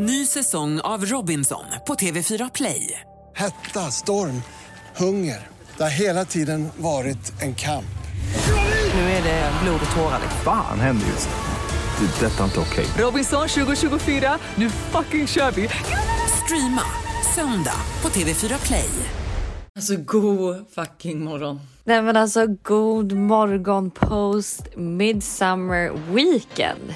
Ny säsong av Robinson på TV4 Play. Hetta, storm, hunger. Det har hela tiden varit en kamp. Nu är det blod och tårar. Fan händer just nu. Det. är Detta är inte okej. Robinson 2024, nu fucking kör vi! Streama söndag på TV4 Play. Alltså god fucking morgon. Nej men alltså god morgon post midsummer weekend.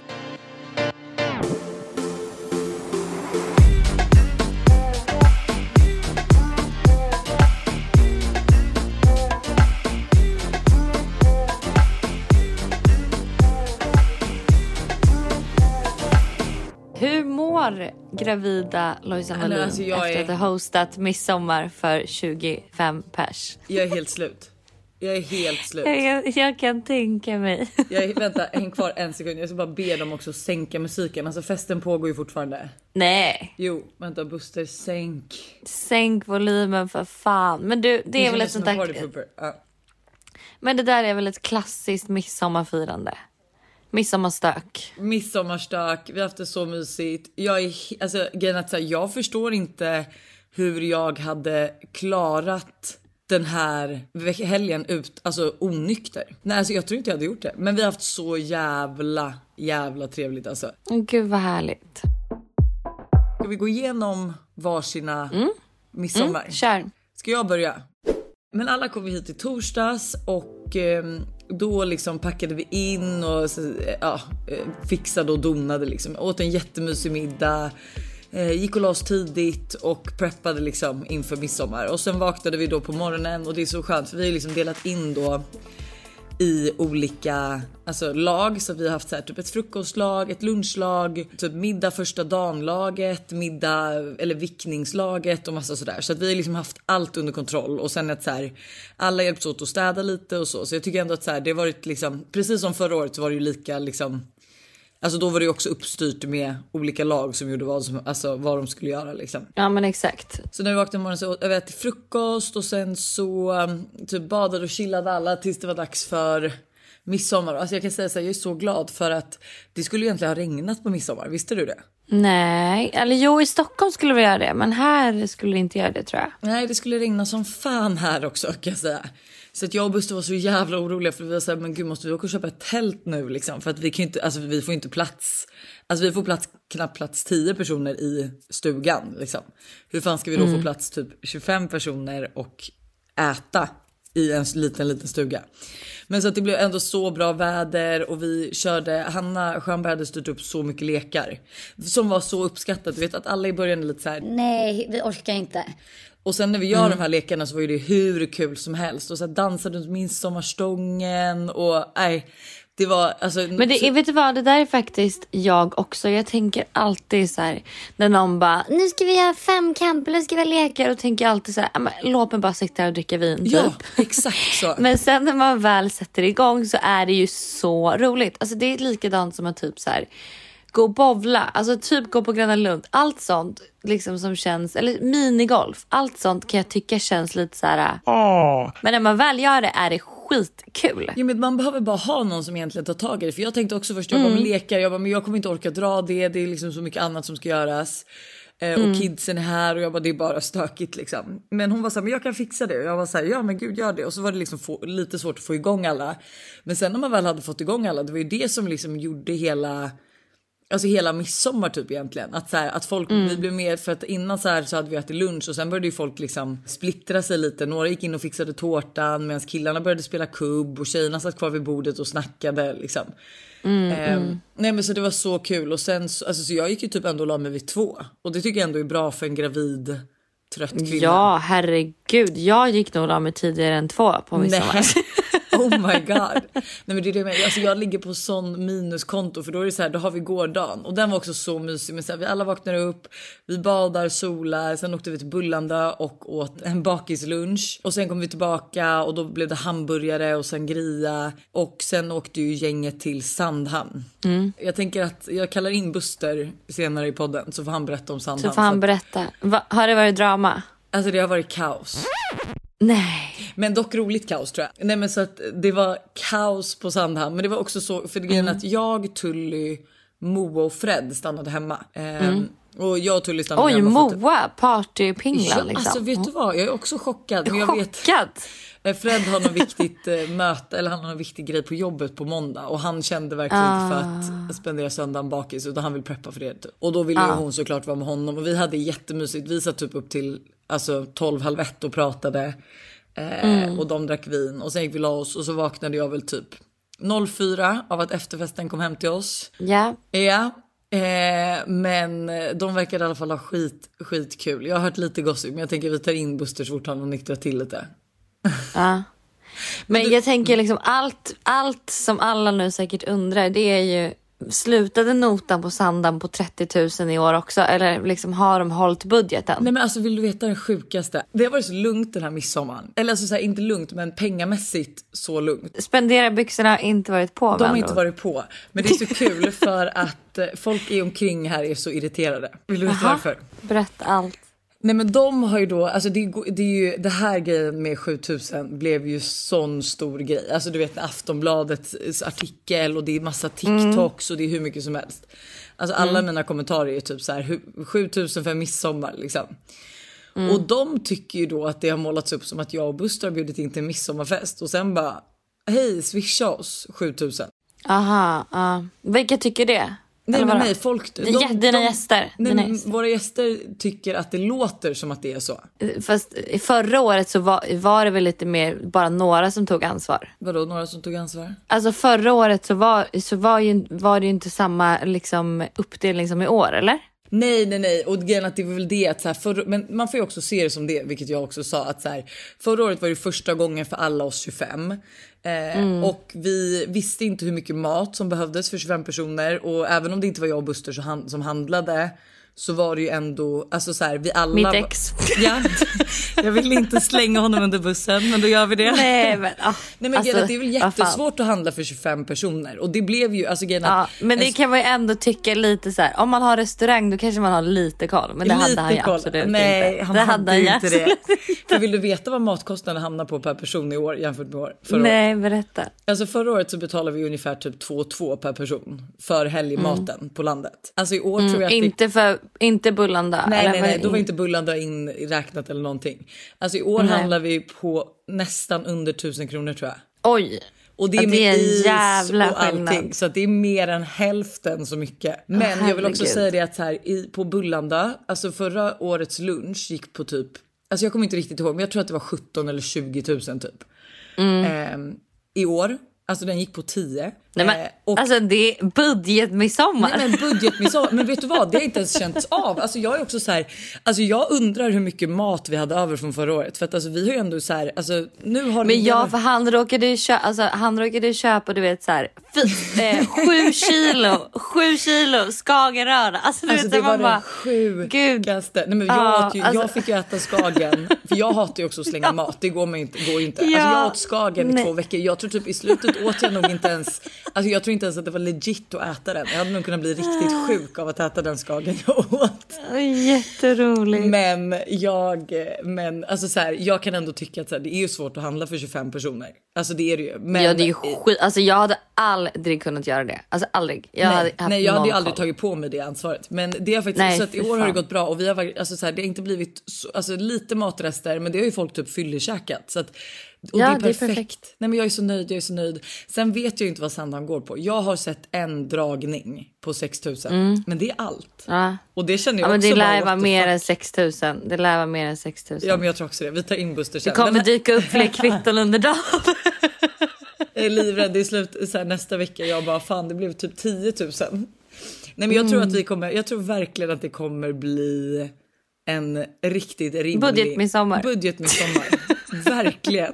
Mår gravida Lojsan Wallin alltså, jag efter är- att ha hostat midsommar för 25 pers? Jag är helt slut. Jag är helt slut. Jag, jag kan tänka mig. Jag är, vänta, häng kvar en sekund. Jag ska bara be dem också sänka musiken. Alltså festen pågår ju fortfarande. Nej, Jo, vänta Buster, sänk. sänk volymen för fan. Men du, det är väl känns ett sånt där. Men det där är väl ett klassiskt midsommarfirande. Midsommarstök. Midsommarstök, vi har haft det så mysigt. Jag är, alltså grejen att jag förstår inte hur jag hade klarat den här helgen ut, alltså onykter. Nej, alltså jag tror inte jag hade gjort det. Men vi har haft så jävla, jävla trevligt alltså. Gud vad härligt. Ska vi gå igenom varsina midsommar? Kör. Ska jag börja? Men alla kom hit i torsdags och eh, då liksom packade vi in och ja, eh, fixade och donade liksom. Åt en jättemysig middag. Eh, gick och la oss tidigt och preppade liksom inför midsommar. Och sen vaknade vi då på morgonen och det är så skönt för vi har liksom delat in då i olika alltså, lag. Så vi har haft så här, typ ett frukostlag, ett lunchlag, typ middag första dagen-laget, middag eller vickningslaget och massa sådär. Så att vi har liksom haft allt under kontroll och sen att så här, alla hjälps åt att städa lite och så. Så jag tycker ändå att så här, det har varit liksom precis som förra året så var det ju lika liksom. Alltså då var det ju också uppstyrt med olika lag som gjorde vad, som, alltså, vad de skulle göra liksom. Ja men exakt. Så när vi vaknade på morgonen så åt- vi ätit frukost och sen så um, typ badade och chillade alla tills det var dags för midsommar. Alltså jag kan säga så här, jag är så glad för att det skulle egentligen ha regnat på midsommar. Visste du det? Nej, eller jo i Stockholm skulle vi göra det men här skulle vi inte göra det tror jag. Nej, det skulle regna som fan här också kan jag säga. Så att jag och Buster var så jävla oroliga för vi var så här, men gud måste vi åka och köpa ett tält nu liksom? För att vi kan inte, alltså vi får inte plats. Alltså vi får plats, knappt plats 10 personer i stugan liksom. Hur fan ska vi då få plats typ 25 personer och äta i en liten, liten stuga? Men så att det blev ändå så bra väder och vi körde, Hanna Stjernberg hade styrt upp så mycket lekar. Som var så uppskattat, du vet att alla i början är lite så här, Nej, vi orkar inte. Och sen när vi gör de här lekarna så var det hur kul som helst. Och så dansade runt midsommarstången och nej. Det var alltså. Men det, är- vet du vad, det där är faktiskt jag också. Jag tänker alltid så här när någon bara nu ska vi göra fem camp eller ska vi ha lekar och tänker alltid så här "Ja, men låt mig bara sitta här och dricka vin typ. Ja, exakt så. Men sen när man väl sätter igång så är det ju så roligt. Alltså det är likadant som att typ så här gå och bowla, alltså typ gå på Gröna Lund. Allt sånt liksom som känns, eller minigolf. Allt sånt kan jag tycka känns lite så här. Men när man väl gör det är det skitkul. Ja, men man behöver bara ha någon som egentligen tar tag i det. För jag tänkte också först, jag bara, Mm. men lekar, jag bara, men jag kommer inte orka dra det. Det är liksom så mycket annat som ska göras. Eh, Mm. Och kidsen är här och jag bara, det är bara stökigt liksom. Men hon var så här, men jag kan fixa det. Och jag var så här, ja men gud gör det. Och så var det liksom få, lite svårt att få igång alla. Men sen när man väl hade fått igång alla, det var ju det som liksom gjorde hela Alltså hela midsommar typ egentligen. Att, så här, att folk, vi blev med för att innan så här så hade vi ätit lunch och sen började ju folk liksom splittra sig lite. Några gick in och fixade tårtan medan killarna började spela kubb och tjejerna satt kvar vid bordet och snackade liksom. Ehm, nej men så det var så kul och sen så, alltså, så jag gick ju typ ändå och la mig vid två och det tycker jag ändå är bra för en gravid trött kvinna. Ja, herregud. Jag gick nog och la mig tidigare än två på midsommar. Oh my god. Nej men det är det jag menar. Alltså jag ligger på sån minuskonto för då är det så här, då har vi gårdagen och den var också så mysig. Men så här, vi alla vaknar upp, vi badar, solar, sen åkte vi till Bullanda och åt en bakislunch och sen kom vi tillbaka och då blev det hamburgare och sen gria och sen åkte ju gänget till Sandhamn. Jag tänker att jag kallar in Buster senare i podden så får han berätta om Sandhamn. Så får han berätta. Va, har det varit drama? Alltså det har varit kaos. Nej. Men dock roligt kaos tror jag. Nej men så att det var kaos på Sandhamn. Men det var också så, för grejen är att jag, Tully, Moa och Fred stannade hemma. Ehm, Och jag och Tully stannade Oj, hemma typ- Moa, partypinglan Ja, liksom. alltså vet du vad? Jag är också chockad. Men jag vet, Chockad. Eh, Fred har något viktigt eh, möte eller han har någon viktig grej på jobbet på måndag och han kände verkligen inte för Ah. att spendera söndagen bakis utan han vill preppa för det. typ. Och då ville ju hon såklart vara med honom och vi hade jättemysigt. Vi satt typ upp till alltså 12 halv ett och pratade eh, Mm. och de drack vin och sen gick vi la oss och så vaknade jag väl typ 04 av att efterfesten kom hem till oss. Ja. Ja, eh, men de verkade i alla fall ha skit, skitkul. Jag har hört lite gossip men jag tänker vi tar in Buster så fort han har nyktrat till lite. ja. Men jag tänker liksom allt, allt som alla nu säkert undrar det är ju slutade notan på Sandam på 30 000 i år också eller liksom har de hållit budgeten? Nej men alltså vill du veta den sjukaste? Det har varit så lugnt den här midsommaren. Eller alltså så här, inte lugnt men pengamässigt så lugnt. Spendera byxorna har inte varit på De har inte varit på. Men det är så kul för att eh, folk i omkring här är så irriterade. Vill du veta Aha. varför? Berätta allt. Nej men de har ju då, alltså det, är- det är ju det här grejen med 7000 blev ju sån stor grej. Alltså du vet Aftonbladets artikel och det är massa TikToks och det är hur mycket som helst. Alltså alla mina kommentarer är typ så här hu- 7000 för midsommar liksom. Och de tycker ju då att det har målats upp som att jag och Buster har bjudit in till midsommarfest och sen bara hej swisha oss 7000. Aha, ja. Vilka tycker det? Nej men nej folk. Dina- dina gäster, Nej, dina gäster. våra gäster tycker att det låter som att det är så. Fast förra året så var, var det väl lite mer bara några som tog ansvar. Vadå några som tog ansvar? Alltså förra året så var, så var, ju, var det ju inte samma liksom, uppdelning som i år eller? Nej, nej, nej. Och grejen att det är väl det att så här, förra, men man får ju också se det som det, vilket jag också sa att så här, förra året var det första gången för alla oss 25 eh, och vi visste inte hur mycket mat som behövdes för 25 personer. Och även om det inte var jag och Buster som handlade så var det ju ändå alltså så här, vi alla. Mitt ex. Ja, jag vill inte slänga honom under bussen, men då gör vi det. Nej men, ah, Nej men alltså, det är väl fan. jättesvårt att handla för 25 personer och det blev ju alltså grejen Ja, men det kan man ju ändå tycka lite så här. om man har restaurang då kanske man har lite koll. Men det hade han ju koll. absolut Nej, inte. han det hade, han inte det. För vill du veta vad matkostnaden hamnar på per person i år jämfört med år, förra året? Nej, berätta. Alltså förra året så betalade vi ungefär typ 2-2 per person för helgmaten på landet. Alltså i år tror jag att det... Mm. Inte för, inte Bullanda. Nej, nej, nej, då var in- inte Bullanda inräknat eller någonting. Alltså i år Nej. handlar vi på nästan under 1000 kronor tror jag. Oj. Och det är Ja, med det är en is jävla och allting. skillnad. Så det är mer än hälften så mycket. Men jag vill också säga det att här, i, på Bullanda, alltså förra årets lunch gick på typ, alltså jag kommer inte riktigt ihåg men jag tror att det var 17 eller 20 000 typ. Mm. Ehm, I år, alltså den gick på 10. Nej, men, Eh, och Alltså det är budgetmidsommar. Nej men budgetmidsommar, men vet du vad? Det har inte ens känts av. Alltså jag är också så här, alltså jag undrar hur mycket mat vi hade över från förra året. För att alltså vi har ju ändå så här, alltså nu har Men ja, för han råkade ju köpa, alltså, han råkade köpa du vet så här, eh, sju kilo, sju kilo skagenröra. Alltså, Alltså vet, det var bara, det sjukaste. Nej, men jag, Ja, ju, alltså- jag fick ju äta skagen. För jag hatar ju också att slänga mat. Det går, man inte, går inte. Ja. Alltså jag åt skagen i Nej. två veckor. Jag tror typ i slutet åt jag nog inte ens. Alltså jag tror inte ens att det var legit att äta den. Jag hade nog kunnat bli riktigt sjuk av att äta den skagen jag åt. jätteroligt. Men jag, men alltså så här, jag kan ändå tycka att så här, det är ju svårt att handla för 25 personer. Alltså det är det ju. Men, ja, det är ju skit, alltså jag hade aldrig kunnat göra det. Alltså aldrig. Jag hade nej, haft nej, jag hade ju aldrig tagit på mig det ansvaret. Men det har faktiskt, Nej, så att i år har det fan. gått bra och vi har alltså så här, det har inte blivit så, alltså lite matrester, men det har ju folk typ fyllekäkat så att och Ja, det är det är perfekt. Nej, men jag är så nöjd. Jag är så nöjd. Sen vet jag ju inte vad Sandhamn går på. Jag har sett en dragning på 6000, men det är allt. Mm. Ja. Och det känner jag Ja, men också. det bara, lär vara mer än 6000. Det lär vara mer än 6000. Ja, men jag tror också det. Vi tar in Buster det sen. kommer Men- dyka upp fler kvitton under dagen. Jag är livrädd. Det är slut så här, nästa vecka. Jag bara fan det blev typ 10 000. Nej men jag tror att vi kommer. Jag tror verkligen att det kommer bli en riktigt rimlig Budgetmidsommar. Budgetmidsommar. verkligen.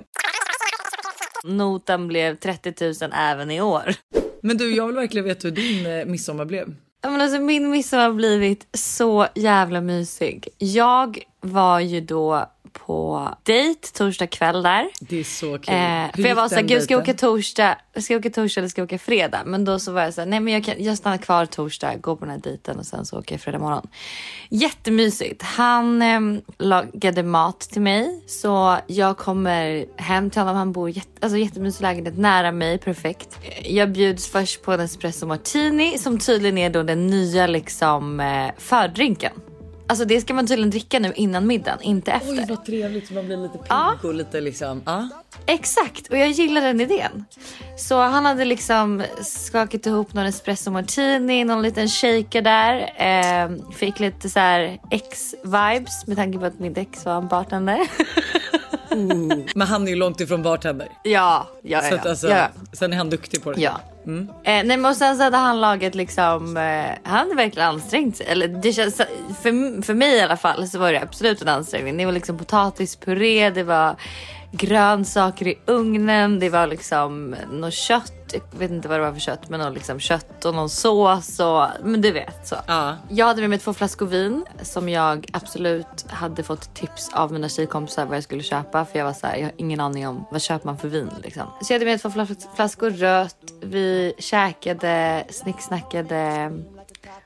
Notan blev 30 000 även i år. Men du, jag vill verkligen veta hur din eh, midsommar blev. Ja, Men alltså, min midsommar har blivit så jävla mysig. Jag var ju då på dejt torsdag kväll där. Det är så kul. Eh, för jag var såhär, den gud ska jag åka torsdag, ska jag åka torsdag eller ska jag åka fredag? Men då så var jag såhär, nej men jag, kan, jag stannar kvar torsdag, går på den här dejten och sen så åker jag fredag morgon. Jättemysigt. Han eh, lagade mat till mig så jag kommer hem till honom. Han bor i jätte, alltså jättemysig lägenhet nära mig, perfekt. Jag bjuds först på en espresso martini som tydligen är då den nya liksom eh, fördrinken. Alltså det ska man tydligen dricka nu innan middagen, inte efter. Oj vad trevligt, man blir lite pigg Ja. och lite liksom. Ja. Exakt, och jag gillar den idén. Så han hade liksom skakat ihop någon espresso martini, någon liten shaker där. Eh, fick lite så här ex-vibes med tanke på att min ex var en bartender. Men han är ju långt ifrån bartender. ja, ja, Så att ja. alltså, ja. Sen är han duktig på det. Ja. Eh, nej men och sen så hade han lagat liksom, eh, han hade verkligen ansträngt sig. Eller det känns, för, för mig i alla fall så var det absolut en ansträngning. Det var liksom potatispuré, det var grönsaker i ugnen, det var liksom något kött. Jag vet inte vad det var för kött men något liksom kött och någon sås och men du vet så. Ja. Jag hade med mig två flaskor vin som jag absolut hade fått tips av mina tjejkompisar vad jag skulle köpa för jag var så här, jag har ingen aning om vad köper man för vin liksom. Så jag hade med mig två flas- flaskor rött. Vi käkade, snicksnackade,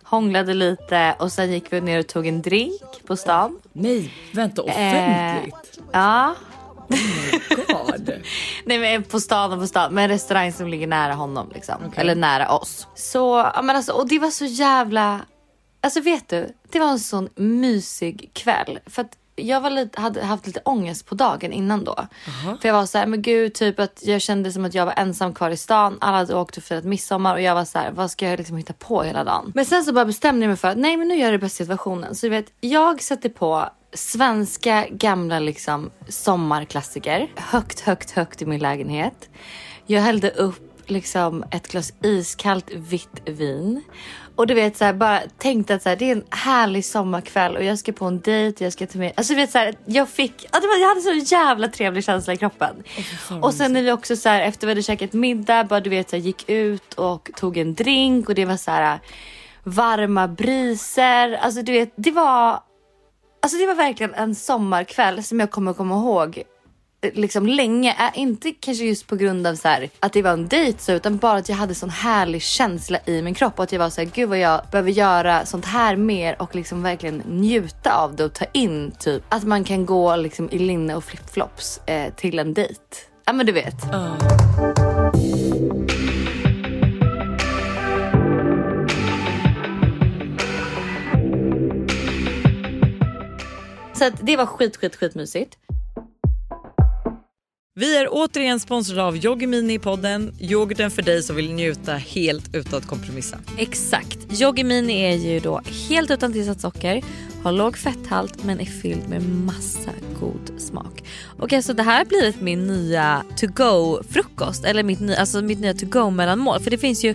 hånglade lite och sen gick vi ner och tog en drink på stan. Nej, vänta offentligt. Ja, God. Nej men på stan och på stan. Men en restaurang som ligger nära honom liksom. Eller nära oss. Så, men alltså och det var så jävla... Alltså vet du, det var en sån mysig kväll. För att jag var lite, hade haft lite ångest på dagen innan då. För jag var så här, men gud typ att jag kände som att jag var ensam kvar i stan. Alla hade åkt och firat midsommar och jag var så här, vad ska jag liksom hitta på hela dagen? Men sen så bara bestämde jag mig för att nej men nu gör jag det bästa situationen. Så du vet, jag satte på svenska gamla liksom sommarklassiker. Högt, högt, högt i min lägenhet. Jag hällde upp liksom ett glas iskallt vitt vin. Och du vet så här, bara tänkte att så här, det är en härlig sommarkväll och jag ska på en dejt. Jag ska ta med, alltså du vet så här, jag fick, jag hade så jävla trevlig känsla i kroppen. och sen när vi också så här, efter vi hade käkat middag, bara du vet så här, gick ut och tog en drink och det var så här varma briser. Alltså du vet, det var Alltså det var verkligen en sommarkväll som jag kommer komma ihåg eh, liksom länge. Äh, inte kanske just på grund av så här, att det var en dejt så, utan bara att jag hade sån härlig känsla i min kropp och att jag var så här, gud vad jag behöver göra sånt här mer och liksom verkligen njuta av det och ta in typ att man kan gå liksom i linne och flipflops eh, till en dejt. Ja men du vet. Så det var skit skit skit mysigt. Vi är återigen sponsrade av Yoggi Mini i podden. Yoghurten för dig som vill njuta helt utan att kompromissa. Exakt. Yoggi Mini är ju då helt utan tillsatt socker, har låg fetthalt men är fylld med massa god smak. Och alltså det här har blivit min nya to go frukost eller mitt, nya- alltså mitt nya to go mellanmål för det finns ju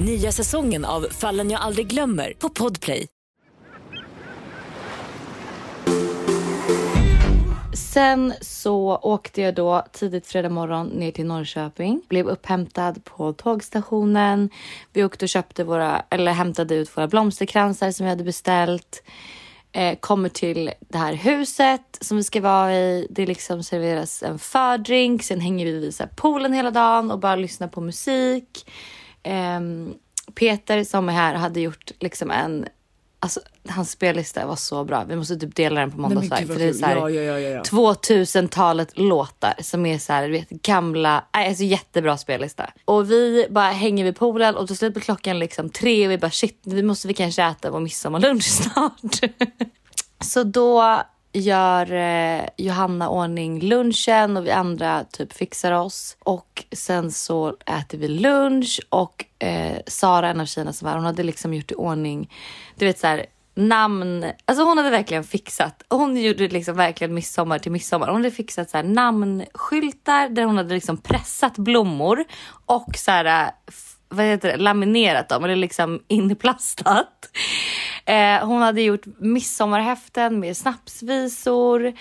Nya säsongen av Fallen jag aldrig glömmer på Podplay. Sen så åkte jag då tidigt fredag morgon ner till Norrköping. Blev upphämtad på tågstationen. Vi åkte och köpte våra, eller hämtade ut våra blomsterkransar som vi hade beställt. Eh, kommer till det här huset som vi ska vara i. Det liksom serveras en fördrink. Sen hänger vi vid poolen hela dagen och bara lyssnar på musik. Eh, Peter som är här hade gjort liksom en Alltså, hans spellista var så bra. Vi måste typ dela den på måndagslive. För det är så här, ja, ja, ja, ja. 2000-talet låtar som är så här, vet, gamla, alltså jättebra spellista. Och vi bara hänger vid poolen och till slut blir klockan liksom tre och vi bara shit, vi måste vi kanske äta vår midsommarlunch snart. så då gör eh, Johanna ordning lunchen och vi andra typ fixar oss. Och sen så äter vi lunch och eh, Sara, en av tjejerna som var hon hade liksom gjort i ordning, du vet så här namn, alltså hon hade verkligen fixat, hon gjorde liksom verkligen midsommar till midsommar. Hon hade fixat så här namnskyltar där hon hade liksom pressat blommor och så här, eh, vad heter det, laminerat dem eller liksom inplastat. Eh, hon hade gjort midsommarhäften med snapsvisor.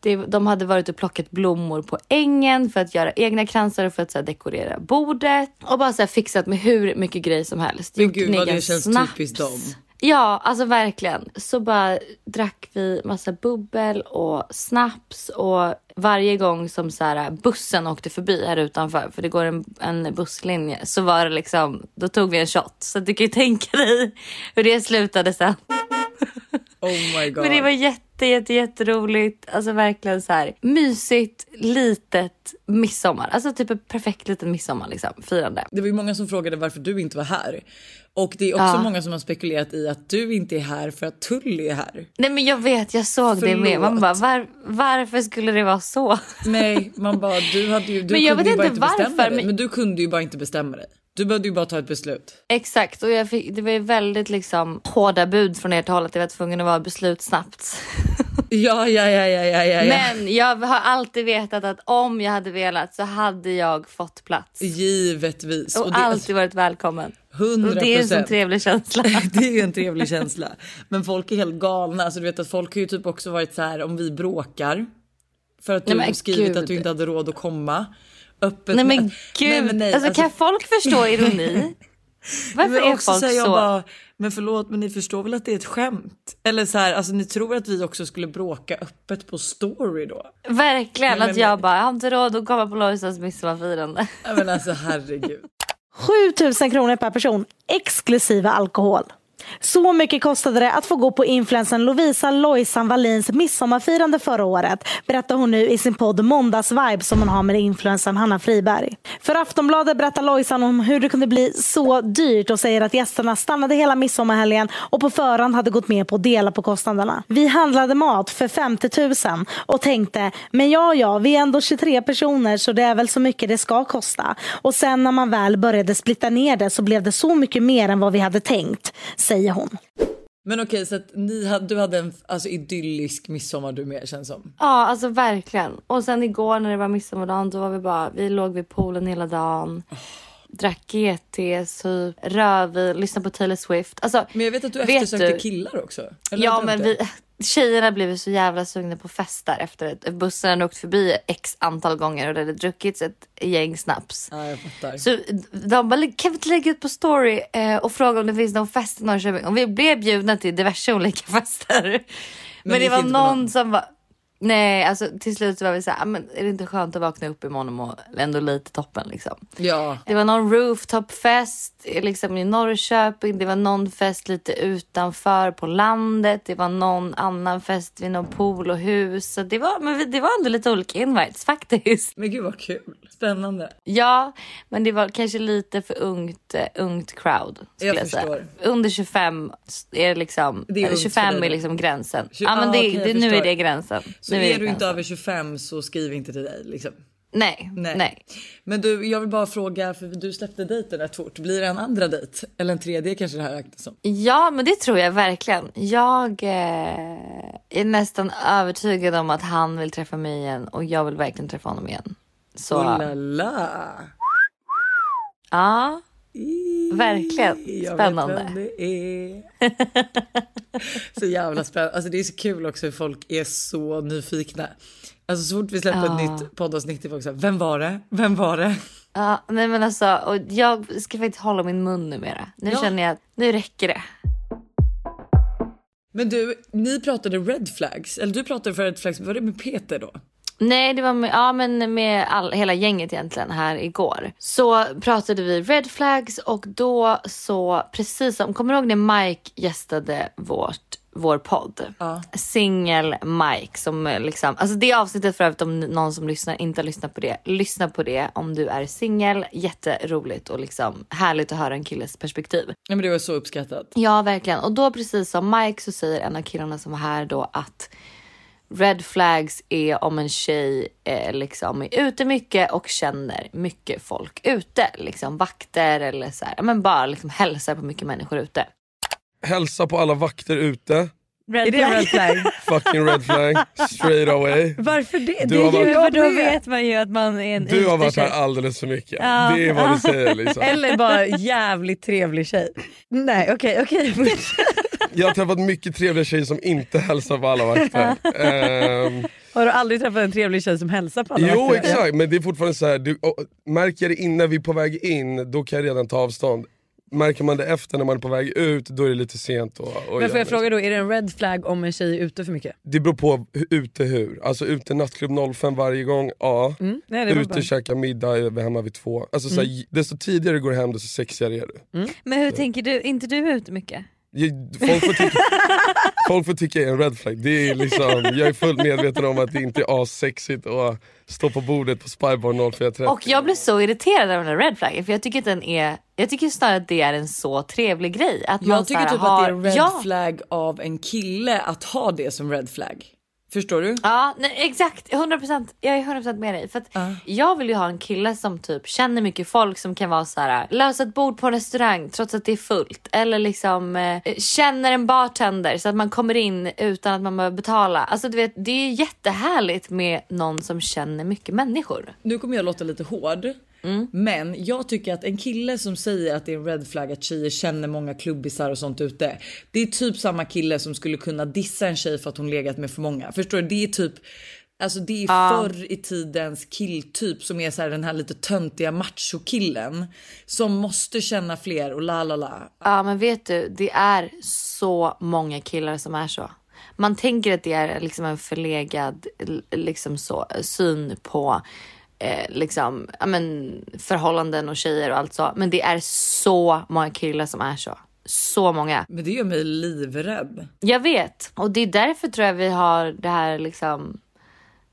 Det, de hade varit och plockat blommor på ängen för att göra egna kransar och för att så här, dekorera bordet. Och bara så här, fixat med hur mycket grejer som helst. Men Gjort gud vad det känns snaps. typiskt dem. Ja, alltså verkligen. Så bara drack vi massa bubbel och snaps och varje gång som så här, bussen åkte förbi här utanför, för det går en, en busslinje, så var det liksom, då tog vi en shot. Så du kan ju tänka dig hur det slutade sen. Oh my god. Men det var jätte, jätte, jätteroligt. Alltså verkligen så här mysigt, litet midsommar. Alltså typ ett perfekt liten midsommar liksom, firande. Det var ju många som frågade varför du inte var här. Och det är också Ja. många som har spekulerat i att du inte är här för att Tully är här. Nej men jag vet, jag såg det med. Man Förlåt. bara, var, varför skulle det vara så? Nej, man bara du hade ju, du Men jag kunde vet ju bara inte inte bestämma varför, dig. men- Men du kunde ju bara inte bestämma dig. Du behövde ju bara ta ett beslut. Exakt, och jag fick, det var ju väldigt liksom hårda bud från ert håll att jag var tvungen att vara beslutssnabbt. Ja, ja, ja, ja, ja, ja. ja. Men jag har alltid vetat att om jag hade velat så hade jag fått plats. Givetvis. Och det- alltid varit välkommen. 100%. Och det är en sån trevlig känsla. det är en trevlig känsla. Men folk är helt galna. Alltså, du vet att folk har ju typ också varit så här om vi bråkar. För att du Nej, skrivit gud. att du inte hade råd att komma. Öppet Nej men gud, Nej, men nej, alltså, kan folk förstå ironi? Varför men är också folk så här, jag så? bara, men förlåt men ni förstår väl att det är ett skämt? Eller så här, alltså ni tror att vi också skulle bråka öppet på story då? Verkligen Nej, att men- jag bara, jag har inte råd att komma på Lojsans midsommarfirande. Men alltså herregud. 7000 kronor per person exklusive alkohol. Så mycket kostade det att få gå på influensen Lovisa Lojsan Wallins midsommarfirande förra året, berättar hon nu i sin podd Måndagsvibe som hon har med influensen Hanna Friberg. För Aftonbladet berättar Lojsan om hur det kunde bli så dyrt och säger att gästerna stannade hela midsommarhelgen och på förhand hade gått med på att dela på kostnaderna. Vi handlade mat för 50 000 och tänkte, men ja ja, vi är ändå 23 personer så det är väl så mycket det ska kosta. Och sen när man väl började splitta ner det så blev det så mycket mer än vad vi hade tänkt, säger hon. Men okej så att ni hade, du hade en alltså, idyllisk midsommar du med känns som. Ja, alltså verkligen. Och sen igår när det var midsommardagen då var vi bara, vi låg vid poolen hela dagen. Drack GT, typ, rödvin, lyssnade på Taylor Swift. Alltså, Men jag vet att du vet eftersökte du- killar också. Eller Ja men vi, tjejerna blev så jävla sugna på festar efter att bussen hade åkt förbi x antal gånger och det hade druckits ett gäng snaps. det? Ja jag fattar. Så de bara, kan vi inte lägga ut på story eh, och fråga om det finns någon fest i Norrköping? Och vi blev bjudna till diverse olika fester. Men, ni det gick var någon någon? som var... Nej, alltså till slut så var vi så här, "Ah, men är det inte skönt att vakna upp imorgon och må ändå lite toppen liksom. Ja. Det var någon rooftopfest liksom i Norrköping. Det var någon fest lite utanför på landet. Det var någon annan fest vid någon pool och hus. Så det var, men det var ändå lite olika invites faktiskt. Men gud vad kul. Spännande. Ja, men det var kanske lite för ungt, eh, ungt crowd. Jag jag, säga. förstår. Under 25 är liksom, Det är eller ungt för 25 dig. är liksom gränsen. Tju- ja, men ah, det, okej, jag det, nu är det gränsen. Så nu är, det du inte över 25 så skriv inte till dig liksom. Nej, nej. Men du, jag vill bara fråga, för du släppte dejten rätt fort. Blir det en andra dejt? Eller en tredje kanske det här räknas som? Ja, men det tror jag verkligen. Jag eh, är nästan övertygad om att han vill träffa mig igen och jag vill verkligen träffa honom igen. Så Oh la la. ja, verkligen Jag spännande. vet vem det är. så jävla spännande. Alltså det är så kul också hur folk är så nyfikna. Alltså så fort vi släpper Ja. ett nytt poddavsnitt är folk såhär, vem var det? Vem var det? Ja, nej men alltså, och jag ska faktiskt hålla min mun numera. Nu Ja. känner jag att nu räcker det. Men du, ni pratade red flags, eller du pratade för red flags, var det med Peter då? Nej, det var med, ja, men med all, hela gänget egentligen här igår. Så pratade vi red flags och då så precis som, kommer du ihåg när Mike gästade vårt, vår podd? Ja. Singel Mike som eh, liksom, alltså det avsnittet för övrigt om någon som lyssnar inte har lyssnat på det. Lyssna på det om du är singel. Jätteroligt och liksom härligt att höra en killes perspektiv. Ja men det var så uppskattat. Ja, verkligen. Och då precis som Mike så säger en av killarna som var här då att red flags är om en tjej eh, liksom är ute mycket och känner mycket folk ute. Liksom vakter eller så här, men bara liksom hälsar på mycket människor ute. Hälsa på alla vakter ute. Red är det en red flag? Fucking red flag. Straight away. Varför det? Du det har är ju, varit- då vet man ju att man är en Du har varit här alldeles för mycket. Ja. Det är vad du säger liksom. Eller bara jävligt trevlig tjej. Nej okej okej. Jag har träffat mycket trevliga tjejer som inte hälsar på alla vakter. Ehm, Har du aldrig träffat en trevlig tjej som hälsar på alla jo vakter? exakt men det är fortfarande så här. Du, och, märker jag det innan vi är på väg in då kan jag redan ta avstånd. Märker man det efter när man är på väg ut då är det lite sent. Och, och Men får jag fråga då, är det en red flag om en tjej är ute för mycket? Det beror på ute hur. Alltså ute nattklubb 05 varje gång, ja. Mm. Nej, ute bara- käka middag, är vi hemma vid två. Alltså, så Mm. här, desto tidigare du går hem desto sexigare är du. Men hur tänker du? inte du ute mycket? Folk får, tycka, folk får tycka jag är en red flag. Det är liksom, jag är fullt medveten om att det inte är assexigt att stå på bordet på Spybar 0430. Och jag blir så irriterad av den här red flaggen för jag tycker att den är, jag tycker snarare att det är en så trevlig grej. Att man Jag så tycker typ har, att det är red ja, flag av en kille att ha det som red flag. Förstår du? Ja, nej, exakt. 100%. Jag är 100% med dig. För att Jag vill ju ha en kille som typ känner mycket folk som kan vara så här lösa ett bord på en restaurang trots att det är fullt. Eller liksom eh, känner en bartender så att man kommer in utan att man behöver betala. Alltså du vet, det är jättehärligt med någon som känner mycket människor. Nu kommer jag låta lite hård. Men jag tycker att en kille som säger att det är en red flag att tjejer känner många klubbisar och sånt ute. Det är typ samma kille som skulle kunna dissa en tjej för att hon legat med för många. Förstår du? Det är typ Alltså det är Ja. förr i tidens killtyp som är så här den här lite töntiga machokillen som måste känna fler och la la la. Ja men vet du, det är så många killar som är så. Man tänker att det är liksom en förlegad liksom så, syn på eh, liksom, ja, men, förhållanden och tjejer och allt så. Men det är så många killar som är så. Så många. Men det gör mig livrädd. Jag vet. Och det är därför tror jag vi har det här liksom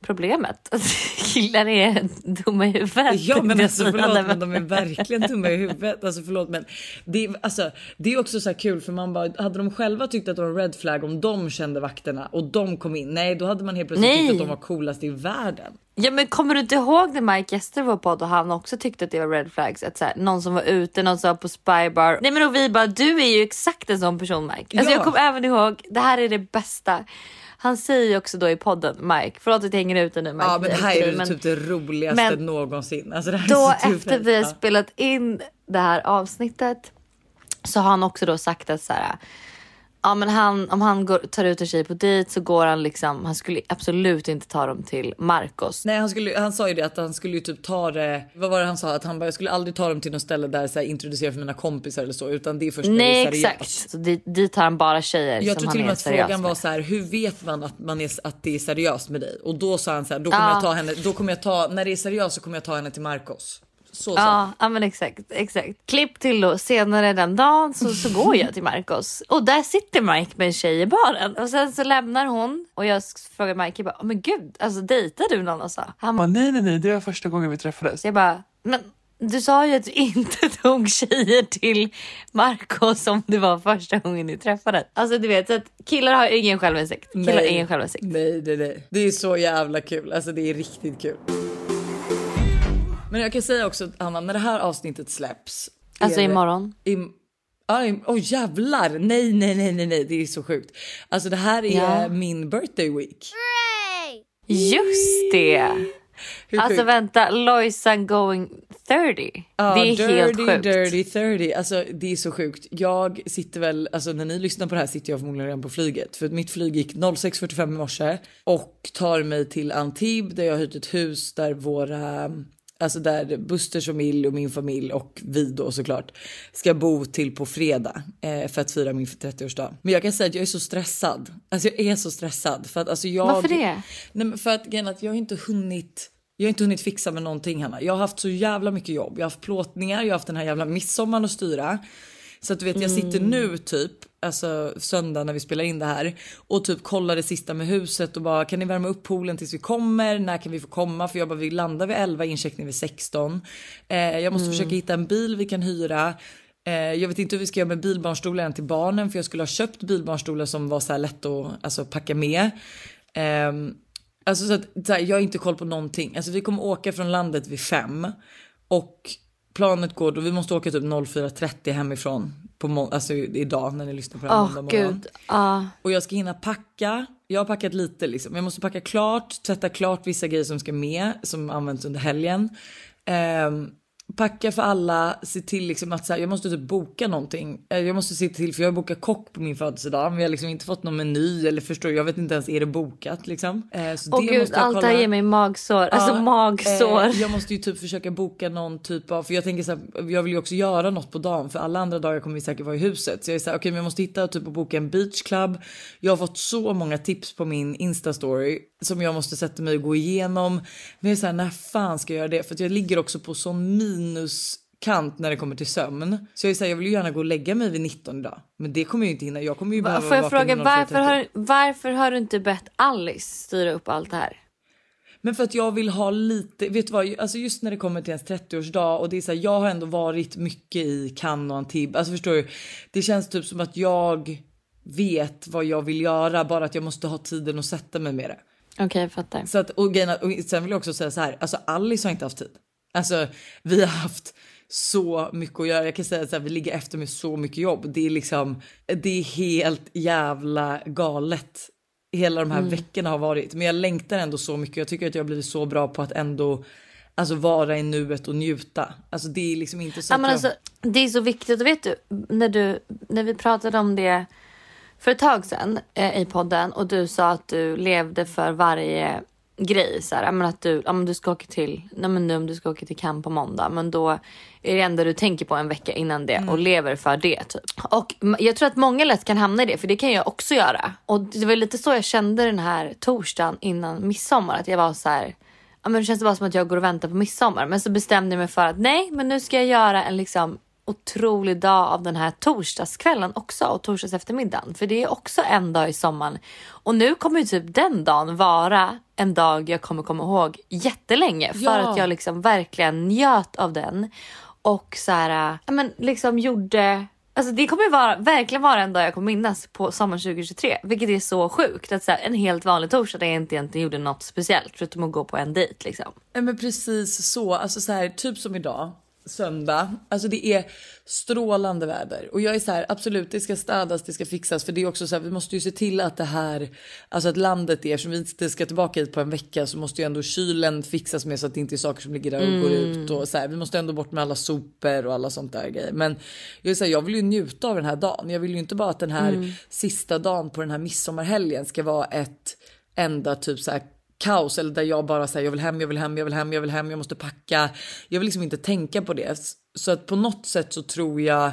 problemet. Killar är dumma i huvudet. Ja men alltså så förlåt men de är verkligen dumma i huvudet. Alltså förlåt men det är, alltså, det är också så här kul för man bara hade de själva tyckt att det var en red flag om de kände vakterna och de kom in. Nej då hade man helt plötsligt Nej. tyckt att de var coolast i världen. Ja men kommer du inte ihåg när Mike gästade vår podd och han också tyckte att det var red flags? Att så här, någon som var ute, någon som var på spybar. Nej men och vi bara, du är ju exakt en sån person Mike. Alltså Ja. jag kommer även ihåg, det här är det bästa. Han säger ju också då i podden, Mike, förlåt att jag hänger ut nu Mike. Ja men det här är men typ det roligaste men någonsin. Alltså, Då efter vi har spelat in det här avsnittet så har han också då sagt att så här, Ja men han, om han går, tar ut en tjej på dejt så går han liksom, han skulle absolut inte ta dem till Marcos. Nej han, skulle, han sa ju det att han skulle ju typ ta det, vad var det han sa? Att han bara, jag skulle aldrig ta dem till något ställe där så här, introducera för mina kompisar eller så utan det är först när Nej det är seriöst. exakt, så dit, dit tar han bara tjejer Jag som tror han till och med är att seriös frågan var så här, hur vet man att, man är, att det är seriöst med dig? Och då sa han så här, då kommer Ja. jag ta henne, då kommer jag ta, när det är seriöst så kommer jag ta henne till Marcos. Så han. Ja, ja men exakt, exakt. Klipp till då senare den dagen så, så går jag till Marcos och där sitter Mike med en tjej i baren och sen så lämnar hon och jag frågar Mike, jag bara, "Åh, men gud, alltså dejtar du någon? Och så. Han bara, nej nej nej, det var första gången vi träffades. jag bara, men du sa ju att du inte tog tjejer till Marcos om det var första gången ni träffades. Alltså du vet, så att killar har ingen självinsikt. Killar har ingen självinsikt. Nej, nej, nej. Det är så jävla kul. Alltså det är riktigt kul. Men jag kan säga också Anna, när det här avsnittet släpps. Alltså det- imorgon. Im- Ja, im- Åh jävlar! Nej, nej, nej, nej, nej, det är så sjukt. Alltså det här är Ja. min birthday week. Just det! Alltså vänta, Lojsan going 30. Ja, det är dirty, helt sjukt. dirty 30. Alltså det är så sjukt. Jag sitter väl, alltså när ni lyssnar på det här sitter jag förmodligen redan på flyget. För att mitt flyg gick 06.45 i morse och tar mig till Antibes där jag har hyrt ett hus där våra Alltså där Busters familj och min familj och vi då såklart ska bo till på fredag eh, för att fira min 30-årsdag. Men jag kan säga att jag är så stressad. Alltså jag är så stressad för att alltså jag. Varför det? Nej, men för att grejen att jag har inte hunnit. Jag har inte hunnit fixa med någonting Hanna. Jag har haft så jävla mycket jobb. Jag har haft plåtningar, jag har haft den här jävla midsommaren att styra. Så att du vet, jag sitter Mm. nu typ, alltså söndag när vi spelar in det här och typ kollar det sista med huset och bara kan ni värma upp poolen tills vi kommer? När kan vi få komma? För jag bara vi landar vid 11, incheckning vid 16. Eh, jag måste Mm. försöka hitta en bil vi kan hyra. Eh, jag vet inte hur vi ska göra med bilbarnstolar till barnen för jag skulle ha köpt bilbarnstolar som var så här lätt att alltså, packa med. Ehm, Alltså så att så här, jag har inte koll på någonting. Alltså vi kommer åka från landet vid fem och planet går då vi måste åka typ 04.30 hemifrån på alltså idag när ni lyssnar på det här Åh måndag morgon. Ja. Och jag ska hinna packa. Jag har packat lite liksom. Jag måste packa klart, tvätta klart vissa grejer som ska med som används under helgen. Ehm, packa för alla, se till liksom att så här, jag måste typ boka någonting. Eh, Jag måste se till för jag har bokat kock på min födelsedag men vi har liksom inte fått någon meny eller förstår jag vet inte ens är det bokat liksom. Eh, så Åh gud, måste jag allt det här ger mig magsår. Alltså Ja, magsår. Eh, jag måste ju typ försöka boka någon typ av, för jag tänker så här, jag vill ju också göra något på dagen för alla andra dagar kommer vi säkert vara i huset. Så jag är så här, okej men jag måste hitta typ och boka en beachclub. Jag har fått så många tips på min instastory som jag måste sätta mig och gå igenom. Men jag är så här, när fan ska jag göra det? För att jag ligger också på sån minuskant när det kommer till sömn. Så jag är så här, jag vill ju gärna gå och lägga mig vid 19 idag. Men det kommer jag ju inte hinna. Jag kommer ju behöva Får jag fråga varför 04.30. har, varför har du inte bett Alice styra upp allt det här? Men för att jag vill ha lite, vet du vad, alltså just när det kommer till ens 30-årsdag och det är så här, jag har ändå varit mycket i Cannes och Antibes. Alltså förstår du? Det känns typ som att jag vet vad jag vill göra, bara att jag måste ha tiden att sätta mig med det. Okej, jag fattar. Så att, och, och sen vill jag också säga så här, alltså Alice har inte haft tid. Alltså vi har haft så mycket att göra. Jag kan säga att vi ligger efter med så mycket jobb. Det är liksom, det är helt jävla galet. Hela de här Mm. veckorna har varit. Men jag längtar ändå så mycket. Jag tycker att jag har blivit så bra på att ändå alltså, vara i nuet och njuta. Alltså det är liksom inte så Ja, men alltså, det är så viktigt. Och vet du, när, du, när vi pratade om det för ett tag sedan eh, i podden och du sa att du levde för varje grej. Så här, att du, men du ska åka till, nej, men nu om du ska åka till Cannes på måndag, men då är det enda du tänker på en vecka innan det och lever för det. Typ. Och jag tror att många lätt kan hamna i det, för det kan jag också göra. Och det var lite så jag kände den här torsdagen innan midsommar, att jag var så här, ja, men det känns bara som att jag går och väntar på midsommar. Men så bestämde jag mig för att nej, men nu ska jag göra en liksom otrolig dag av den här torsdagskvällen också och torsdags eftermiddagen. För det är också en dag i sommaren. Och nu kommer ju typ den dagen vara en dag jag kommer komma ihåg jättelänge. För Ja. att jag liksom verkligen njöt av den. Och så här, ja men liksom gjorde Alltså det kommer vara, verkligen vara en dag jag kommer minnas på sommaren 2023. Vilket är så sjukt. Att så här, en helt vanlig torsdag där jag inte egentligen gjorde något speciellt förutom att gå på en dejt liksom. Nej men precis så, alltså så här, typ som idag söndag. Alltså det är strålande väder och jag är så här absolut det ska städas, det ska fixas för det är också så här vi måste ju se till att det här, alltså att landet är som vi inte ska tillbaka hit på en vecka så måste ju ändå kylen fixas med så att det inte är saker som ligger där och går Mm. ut och så här. Vi måste ändå bort med alla sopor och alla sånt där grejer. Men jag är så här, jag vill ju njuta av den här dagen. Jag vill ju inte bara att den här Mm. sista dagen på den här midsommarhelgen ska vara ett enda typ så här kaos eller där jag bara säger jag vill hem, jag vill hem, jag vill hem, jag vill hem, jag måste packa. Jag vill liksom inte tänka på det. Så att på något sätt så tror jag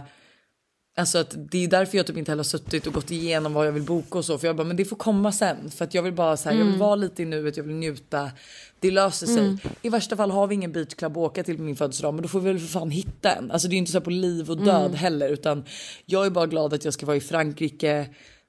Alltså att det är därför jag typ inte heller har suttit och gått igenom vad jag vill boka och så. För jag bara, men det får komma sen. För att jag vill bara så här, jag vill Mm. vara lite i nuet, jag vill njuta. Det löser sig. Mm. I värsta fall har vi ingen beachclub att åka till på min födelsedag. Men då får vi väl för fan hitta en. Alltså det är inte så på liv och död Mm. heller. Utan jag är bara glad att jag ska vara i Frankrike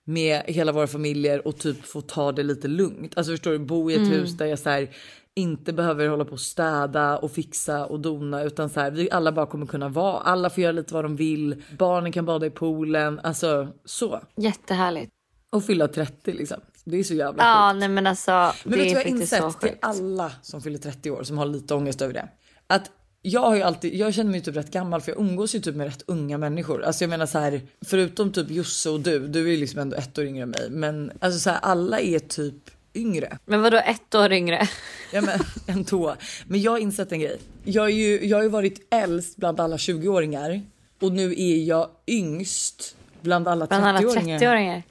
med hela våra familjer och typ få ta det lite lugnt. Alltså förstår du, bo i ett Mm. hus där jag så här, inte behöver hålla på och städa och fixa och dona utan så här, vi alla bara kommer kunna vara. Alla får göra lite vad de vill. Barnen kan bada i poolen, alltså så. Jättehärligt. Och fylla 30 liksom. Det är så jävla Ja, sjukt. nej men alltså. Men det vet du vad jag har insett till alla som fyller 30 år som har lite ångest över det? Att jag har ju alltid, jag känner mig typ rätt gammal för jag umgås ju typ med rätt unga människor. Alltså jag menar så här, förutom typ Josse och du, du är ju liksom ändå ett år yngre än mig. Men alltså så här, alla är typ yngre. Men vadå ett år yngre? Ja men en tå. Men jag har insett en grej. Jag, är ju, jag har ju varit äldst bland alla 20-åringar och nu är jag yngst bland alla 30-åringar. Bland alla 30-åringar.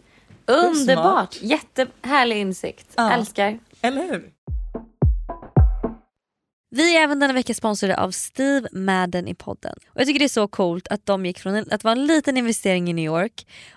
är Underbart! Jättehärlig insikt. Ja. Älskar. Eller hur? Vi är även denna vecka sponsrade av Steve Madden i podden. Och Jag tycker det är så coolt att de gick från en- att vara en liten investering i New York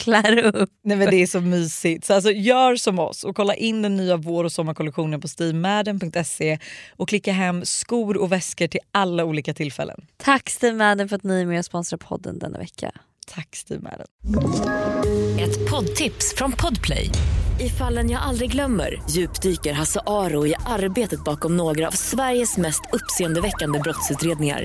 klär upp. Nej men det är så mysigt. Så alltså, gör som oss och kolla in den nya vår och sommarkollektionen på steamadden.se och klicka hem skor och väskor till alla olika tillfällen. Tack Steve Madden för att ni är med och sponsrar podden denna vecka. Tack Steve Madden. Ett poddtips från Podplay. I fallen jag aldrig glömmer djupdyker Hasse Aro i arbetet bakom några av Sveriges mest uppseendeväckande brottsutredningar.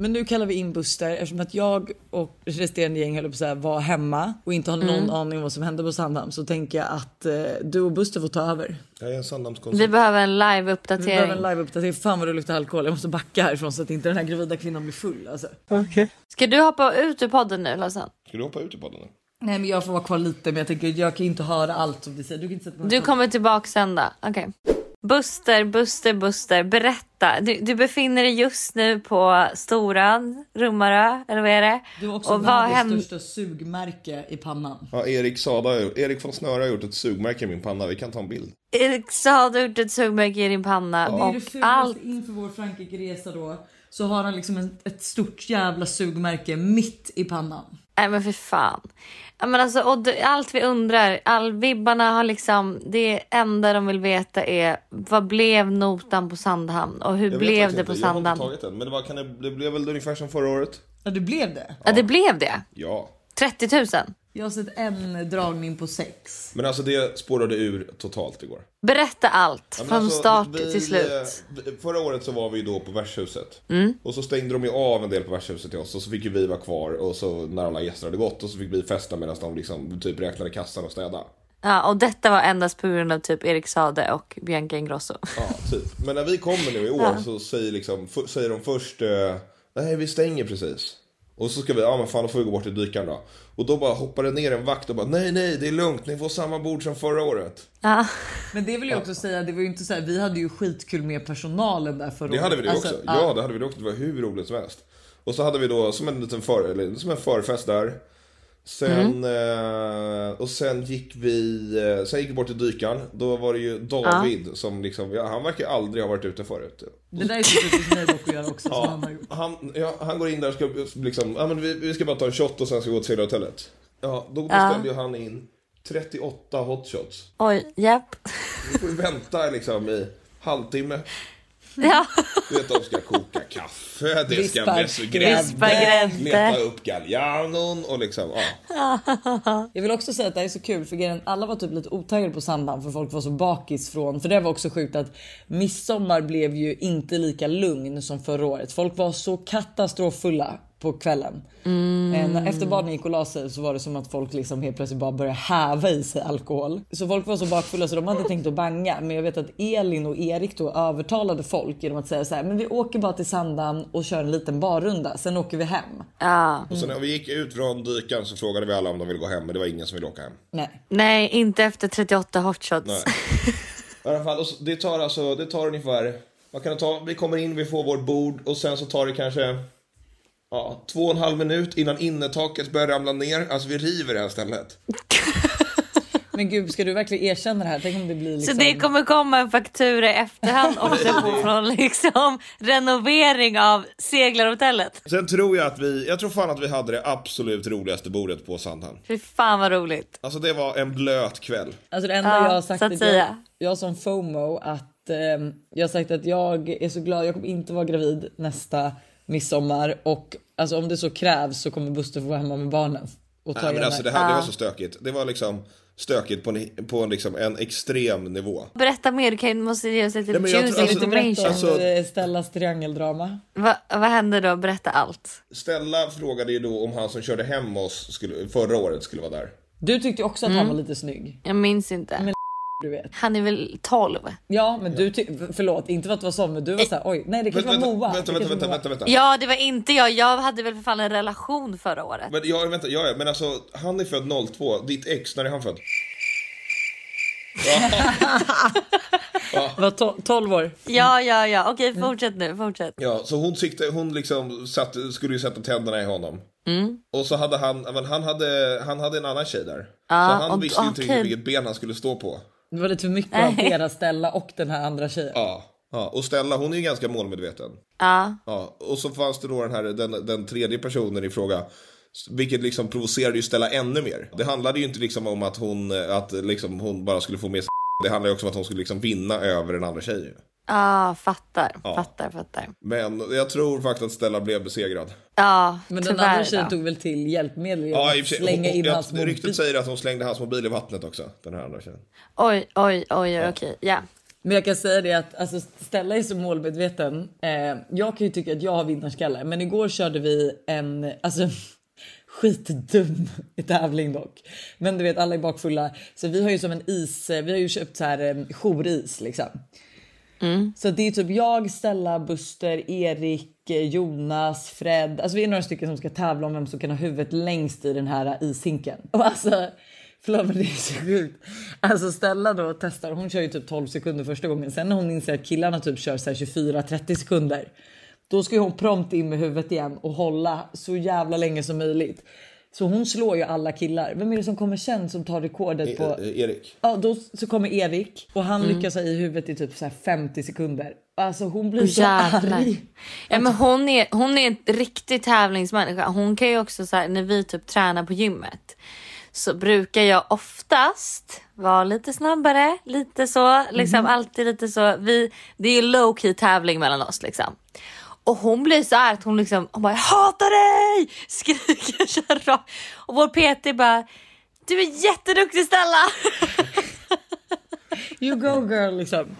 Men nu kallar vi in Buster eftersom att jag och resterande gäng höll på att var hemma och inte har någon Mm. aning om vad som hände på Sandhamn så tänker jag att eh, du och Buster får ta över. Jag är en Sandhamnskonsult. Vi behöver en Vi behöver live-uppdatering. en live-uppdatering. Fan vad det luktar alkohol. Jag måste backa härifrån så att inte den här gravida kvinnan blir full. Alltså. Ska du hoppa ut ur podden nu Lassan? Ska du hoppa ut i podden nu? Nej men jag får vara kvar lite men jag tänker jag kan inte höra allt som vi säger. Du kan inte sätta Du kommer tillbaka sen då? Okej. Buster, Buster, Buster, berätta. Du, du befinner dig just nu på Storan, Rummarö, eller vad är det? Du har också Och världens händer? största sugmärke i pannan. Ja, Erik Sada, Erik von Snöre har gjort ett sugmärke i min panna. Vi kan ta en bild. Erik sa har du gjort ett sugmärke i din panna Det är det och fulaste allt. inför vår Frankrike-resa då. Så har han liksom en, ett stort jävla sugmärke mitt i pannan. Nej men för fan. Ja, men alltså, och det, allt vi undrar, all vibbarna har liksom, det enda de vill veta är vad blev notan på Sandhamn och hur blev det på inte. Jag har inte Sandhamn? tagit den. Men det, var, kan det, det blev väl ungefär som förra året? Ja det blev det. Ja det blev det. Ja. 30 000. Jag har sett en dragning på sex. Men alltså det spårade ur totalt igår. Berätta allt Ja, från alltså, start vi, till slut. eh, Förra året så var vi då på värdshuset. Mm. Och så stängde de ju av en del på värdshuset till oss och så fick ju vi vara kvar och så när alla gäster hade gått och så fick vi festa medan de liksom typ räknade kassan och städa. Ja, och detta var endast på grund av typ Erik Sade och Bianca Ingrosso. Ja, typ. Men när vi kommer nu i år Ja. så säger, liksom, säger de först eh, Nej, vi stänger precis. Och så ska vi, ja men fan då får vi gå bort till dykaren då. Och då bara hoppar det ner en vakt och bara nej nej det är lugnt, ni får samma bord som förra året. Ja. Men det vill jag också säga, det var ju inte så här, vi hade ju skitkul med personalen där förra Det hade vi det året. också. Alltså, Ja, det hade vi det också. Det var hur roligt som helst. Och så hade vi då som en liten för, eller, som en förfest där. Sen, eh, och sen gick vi, eh, sen gick vi bort till dykaren. Då var det ju David som liksom, ja, han verkar aldrig ha varit ute förut. Det där är typiskt mig att göra också. som han har gjort. Han, ja, han går in där och ska liksom, ja men vi, vi ska bara ta en shot och sen ska vi gå till seglarhotellet. Ja, då Ja. bestämde ju han in 38 hot shots. Oj, japp. Vi får vänta liksom i halvtimme. Ja. Du vet, de ska koka kaffe, det ska vässa grädde. Leta upp galjanon och liksom, ja. Jag vill också säga att det här är så kul för grejen, alla var typ lite otaggade på söndagen för folk var så bakis från. För det var också sjukt att midsommar blev ju inte lika lugn som förra året. Folk var så katastroffulla på kvällen. Eh, när- Efter barnen gick och la sig så var det som att folk liksom helt plötsligt bara började häva i sig alkohol. Så folk var så bakfulla så de hade tänkt att banga. Men jag vet att Elin och Erik då övertalade folk genom att säga så här, men vi åker bara till Sandhamn och kör en liten barrunda, sen åker vi hem. Ja. Och sen när vi gick ut från dykaren så frågade vi alla om de ville gå hem, men det var ingen som ville åka hem. Nej. Nej, inte efter 38 hot shots. Nej. I alla fall, det tar alltså, det tar ungefär, vad kan det ta? Vi kommer in, vi får vårt bord och sen så tar det kanske Ja, två och en halv minut innan innertaket börjar ramla ner. Alltså vi river det här stället. Men gud, ska du verkligen erkänna det här? Tänk om det blir liksom... Så det kommer komma en faktura i efterhand också på, från liksom renovering av seglarhotellet. Sen tror jag att vi, jag tror fan att vi hade det absolut roligaste bordet på Sandhamn. Fy fan vad roligt. Alltså det var en blöt kväll. Alltså det enda Ja, jag har sagt så att jag, jag som FOMO att ehm, jag har sagt att jag är så glad. Jag kommer inte vara gravid nästa midsommar och alltså om det så krävs så kommer Buster få vara hemma med barnen. Och ta Nej, men alltså det här det var så stökigt. Det var liksom stökigt på en, på en, liksom, en extrem nivå. Berätta mer, du kan, måste ge oss lite Nej, men jag tror- juicy alltså- information. Alltså- eh, Stellas triangeldrama. Va, vad hände då? Berätta allt. Stella frågade ju då om han som körde hem oss skulle, förra året skulle vara där. Du tyckte också att Mm. han var lite snygg. Jag minns inte. Men- Du vet. Han är väl 12? Ja men du förlåt inte för att det var så men du var såhär oj nej det kanske Vänta, var Moa. vänta, vänta, vänta, vänta, vänta. Ja, det var inte jag. Jag hade väl för fan en relation förra året. Men, ja, vänta, ja, ja, men alltså han är född 02, ditt ex, när är han född? Var to- 12 år. Ja, ja, ja. Okej, fortsätt nu. Fortsätt. Ja, så hon, tyckte, hon liksom satt, skulle ju sätta tänderna i honom. Mm. Och så hade han, men han hade, han hade en annan tjej där. Ja, så han och- visste ju inte riktigt vilket ben han skulle stå på. Det var lite för mycket av era Stella och den här andra tjejen. Ja, ja. och Stella hon är ju ganska målmedveten. Ja. Ja, och så fanns det då den här, den, den tredje personen i fråga. Vilket liksom provocerade ju Stella ännu mer. Det handlade ju inte liksom om att hon, att liksom hon bara skulle få med sig Det handlade ju också om att hon skulle liksom vinna över den andra tjejen. Ah, fattar, Ja. fattar, fattar. Men jag tror faktiskt att Stella blev besegrad. Ja, Men den andra tjejen då. tog väl till hjälpmedel genom Ja, att slänga Hon- in hans jag- Ryktet mobil. säger att hon slängde hans mobil i vattnet också, den här andra tjejen. Oj, oj, oj, okej. Ja. Men jag kan säga det att alltså, Stella är så målmedveten. Eh, jag kan ju tycka att jag har vinnarskalle, men igår körde vi en alltså, skitdum tävling dock. Men du vet alla är bakfulla så vi har ju som en is. Vi har ju köpt så här eh, jouris liksom. Så det är typ jag, Stella, Buster, Erik, eh, Eh, Jonas, Fred. Alltså vi är några stycken som ska tävla om vem som kan ha huvudet längst i den här eh, ishinken. Och alltså, förlåt men det är så sjukt. Alltså Stella då testar, hon kör ju typ 12 sekunder första gången. Sen när hon inser att killarna typ kör 24-30 sekunder. Då ska ju hon prompt in med huvudet igen och hålla så jävla länge som möjligt. Så hon slår ju alla killar. Vem är det som kommer sen som tar rekordet på... E- Erik. Ja, då så kommer Erik och han Mm. lyckas ha i huvudet i typ så här 50 sekunder. Alltså hon blir så jävlar. arg. Ja, men hon, är, hon är en riktig tävlingsmänniska. Hon kan ju också så här, när vi typ tränar på gymmet så brukar jag oftast vara lite snabbare, lite så, liksom Mhm. alltid lite så. Vi, det är ju low key tävling mellan oss liksom. Och hon blir så arg att hon liksom, hon bara jag hatar dig! Skriker så här rakt. Och vår PT bara Du är jätteduktig Stella! You go girl liksom.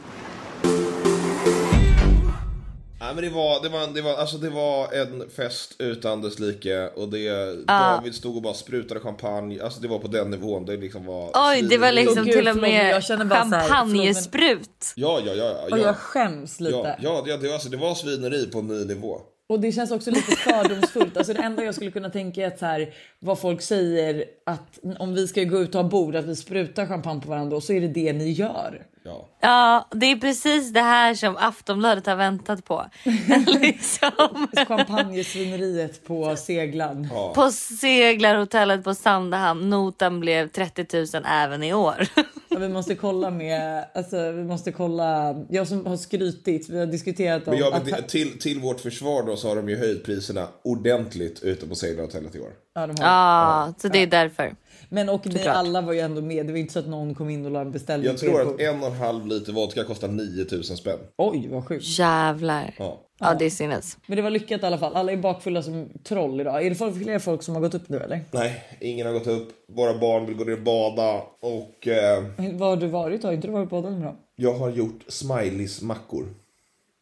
Nej men det var, det var, det var, alltså det var en fest utan dess like och det, Ja. David stod och bara sprutade champagne, alltså det var på den nivån. Det liksom var Oj, det var liksom gud, till och med champagnesprut. Ja, ja, ja. ja. Och jag skäms lite. Ja, ja, det, det, alltså, det var svineri på en ny nivå. Och det känns också lite fördomsfullt. Alltså det enda jag skulle kunna tänka är att så här, vad folk säger att om vi ska gå ut och ha bord att vi sprutar champagne på varandra och så är det det ni gör. Ja. Ja, det är precis det här som Aftonbladet har väntat på. liksom. Champagnesvineriet på seglan. På seglarhotellet på Sandhamn. Notan blev 30 000 även i år. Ja, vi måste kolla med, alltså vi måste kolla. Jag som har skrytit, vi har diskuterat om Men att, men till, till vårt försvar då så har de ju höjt priserna ordentligt ute på seglarhotellet i år. Ja, de har- Ja, så det är därför. Men och ni alla var ju ändå med. Det var inte så att någon kom in och la en beställning. Jag tror att en och en halv liter vodka kostar 9000 spänn. Oj, vad sjukt. Jävlar. Ja. Ja, det är sinnes. Men det var lyckat i alla fall. Alla är bakfulla som troll idag. Är det folk, fler folk som har gått upp nu eller? Nej, ingen har gått upp. Våra barn vill gå ner och bada och eh, Var har du varit? Har inte du varit på baden då? jag har gjort smileys mackor.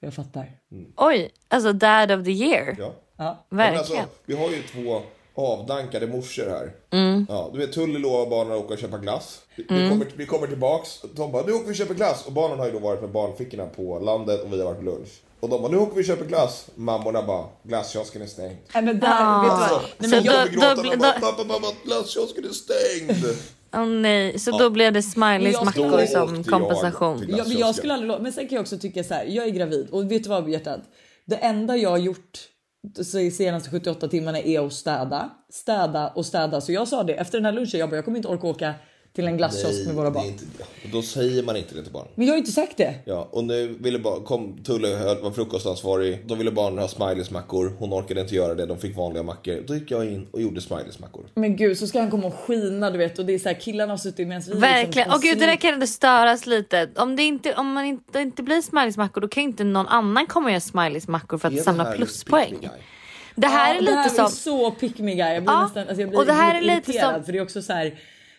Jag fattar. Oj, alltså dad of the year. Ja. Ja. Men Verkligen. alltså, vi har ju två avdankade morsor här. Mm. Ja, du vet Tully lovar barnen att åka och köpa glass. Vi, vi, Mm. kommer, vi kommer tillbaks, de bara nu åker vi och köper glass. Och barnen har ju då varit med barnfickorna på landet och vi har varit på lunch. Och de bara nu åker vi och köper glass. Mammorna bara glasskiosken är stängd. Nej men där, Ah. vet du vad? Nej, men då- jag, gråta då- och bara då- mamma, glasskiosken är stängd. Åh nej, så Ja. då blev det smileys mackor som jag kompensation. jag, men jag skulle aldrig men sen kan jag också tycka så här. Jag är gravid och vet du vad hjärtat? Det enda jag har gjort senaste 78 timmarna är att städa, städa och städa. Så jag sa det efter den här lunchen. Jag bara, jag kommer inte orka åka till en glasskiosk med våra barn. inte, och då säger man inte det till barn. Men jag har ju inte sagt det. Ja, och nu ville bara, kom Tulle höll- var frukostansvarig. Då ville barnen ha smileysmackor. Hon orkade inte göra det. De fick vanliga mackor. Då gick jag in och gjorde smileysmackor. Men gud så ska han komma och skina du vet och det är så här killarna har suttit medan vi Verkligen. liksom, Och gud, det där kan ändå störas lite. Om det inte, om man inte, inte blir smileysmackor då kan inte någon annan komma och göra smileysmackor för att samla pluspoäng. Det här Ja, är lite det här som... är så pick me guy. Jag blir Ja, nästan alltså jag blir och det här är lite irriterad som- för det är också så här.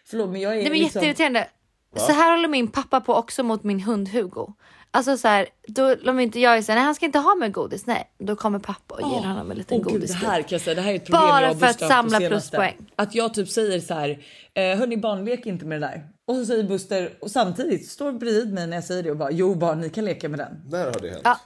Förlåt men jag är Det är liksom... jätteirriterande. Så här håller min pappa på också mot min hund Hugo. Alltså så här, då, om inte jag är så här, nej han ska inte ha med godis, nej. Då kommer pappa och ger honom en liten Åh, gud, det här kan jag säga, det här är ett problem Bara för att samla pluspoäng. Att jag typ säger så här, eh, hörni barn lek inte med det där. Och så säger Buster och samtidigt står bredvid mig när jag säger det och bara jo barn ni kan leka med den. När har det hänt? Ja.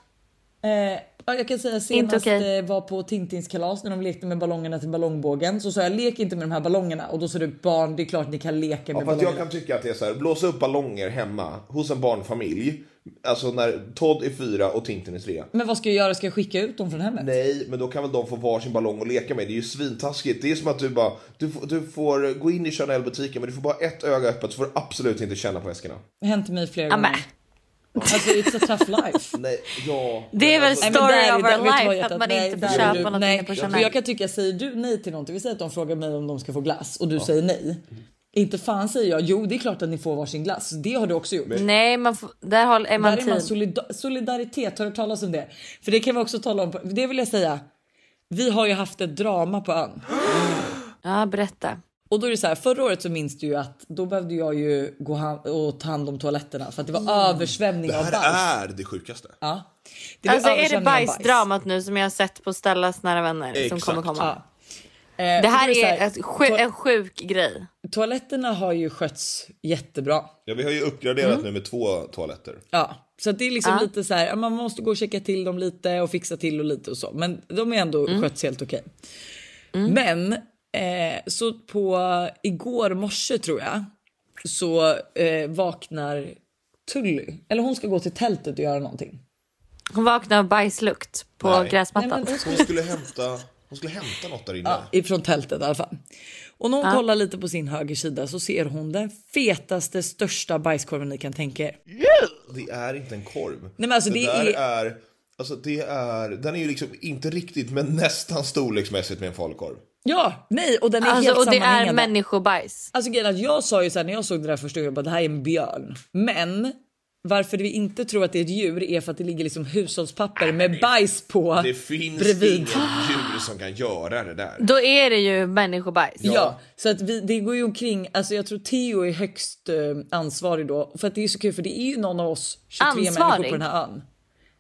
Eh, ja, jag kan säga senast okej. eh, var på Tintins kalas när de lekte med ballongerna till ballongbågen. Så sa jag lek inte med de här ballongerna och då sa du barn det är klart ni kan leka Ja, med att ballongerna. jag kan tycka att det är så här, blåsa upp ballonger hemma hos en barnfamilj. Alltså när Todd är fyra och Tintin är tre. Men vad ska jag göra? Ska jag skicka ut dem från hemmet? Nej, men då kan väl de få varsin ballong att leka med. Det är ju svintaskigt. Det är som att du bara, du, får- du får gå in i Chanel-butiken men du får bara ett öga öppet så får du absolut inte känna på väskorna. Det har hänt mig flera Ja, men. Alltså it's a tough life. Nej, ja. Det är väl Nej, men story där- of our life hjärtat? att man Nej, inte får köpa du- någonting nej, på för Chanel. Jag kan tycka, säger du nej till någonting, vi säger att de frågar mig om de ska få glass och du säger nej. Inte fan säger jag, jo det är klart att ni får varsin glass. Det har du också gjort. Nej, man får, där håller, är man Där är man team. solida- solidaritet, har du talas om det? För det kan vi också tala om, det vill jag säga. Vi har ju haft ett drama på ön. Ja, berätta. Och då är det så här, förra året så minns du ju att då behövde jag ju gå och ta hand om toaletterna för att det var översvämning Det av här bajs. är det sjukaste. Ja. Det Alltså är det översvämning av bajs. bajsdramat nu som jag har sett på Stellas nära vänner som Exakt. kommer komma? Ja. Det Eh, för här är ett sju, to- en sjuk grej. Toaletterna har ju skötts jättebra. Ja, vi har ju uppgraderat Mm. nu med två toaletter. Ja, så att det är liksom Ja. lite så här, man måste gå och checka till dem lite och fixa till och lite och så. Men de är ändå Mm. skötts helt okej. Men eh, så på igår morse tror jag så eh, vaknar Tully. Eller hon ska gå till tältet och göra någonting. Hon vaknade av bajslukt på Nej. gräsmattan. Nej, men Hon skulle hämta, hon skulle hämta något där inne. Ja, ifrån tältet i alla fall. Och när hon kollar lite på sin höger sida så ser hon den fetaste, största bajskorven ni kan tänka er. Det är inte en korv. men alltså, det, det där är- är... Alltså det är, den är ju liksom inte riktigt men nästan storleksmässigt med en falukorv. Ja, nej och den är Alltså, helt och det är sammanhängande. människobajs. Alltså grejen att jag sa ju såhär när jag såg det där första gången, jag bara, det här är en björn. Men varför vi inte tror att det är ett djur är för att det ligger liksom hushållspapper med bajs på Det finns bredvid. inget djur som kan göra det där. Då är det ju människobajs. Ja. så att vi, det går ju omkring, alltså jag tror Theo är högst eh, ansvarig då. För att det är så kul för det är ju någon av oss 23 människor Ansvarig? på den här ön.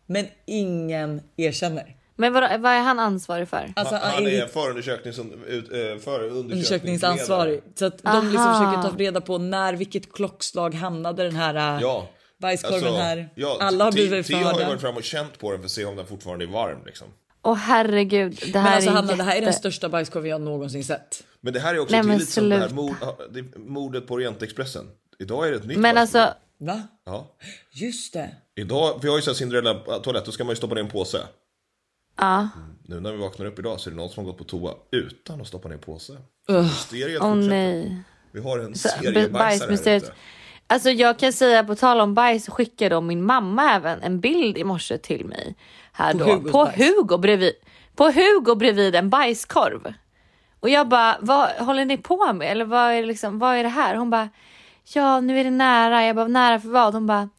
Men ingen erkänner. Men vad, vad är han ansvarig för? Alltså, han, han är förundersöknings, ut, eh, förundersökningsledare. undersökningsansvarig. Så att de liksom försöker ta reda på när, vilket klockslag hamnade den här äh, Ja. bajskorven Alltså, här. ja, Alla har blivit Theo har ju förhörda. varit fram och känt på den för att se om den fortfarande är varm. Liksom. Åh herregud, det här Men alltså är Hanna, det här är den jätte- största bajskorven jag någonsin sett. Men det här är också Nej, lite som det här mord, mordet på Orientexpressen. Idag är det ett nytt Men bajskorv. alltså, Va? Ja. Just det. Idag, vi har ju så här Cinderella toalett, då ska man ju stoppa ner en påse. Ja. Nu när vi vaknar upp idag så är det någon som har gått på toa utan att stoppa ner påse. Ugh. Mysteriet Åh fortsätter. nej. Vi har en Så, serie b- bajsare här ute. Alltså jag kan säga på tal om bajs skickade då min mamma även en bild i morse till mig. Här På då. Hugos på bajs. Hugo bredvid. På Hugo bredvid en bajskorv. Och jag bara, vad håller ni på med? Eller vad är det liksom, vad är det här? Hon bara, ja nu är det nära. Jag bara, nära för vad? Hon bara,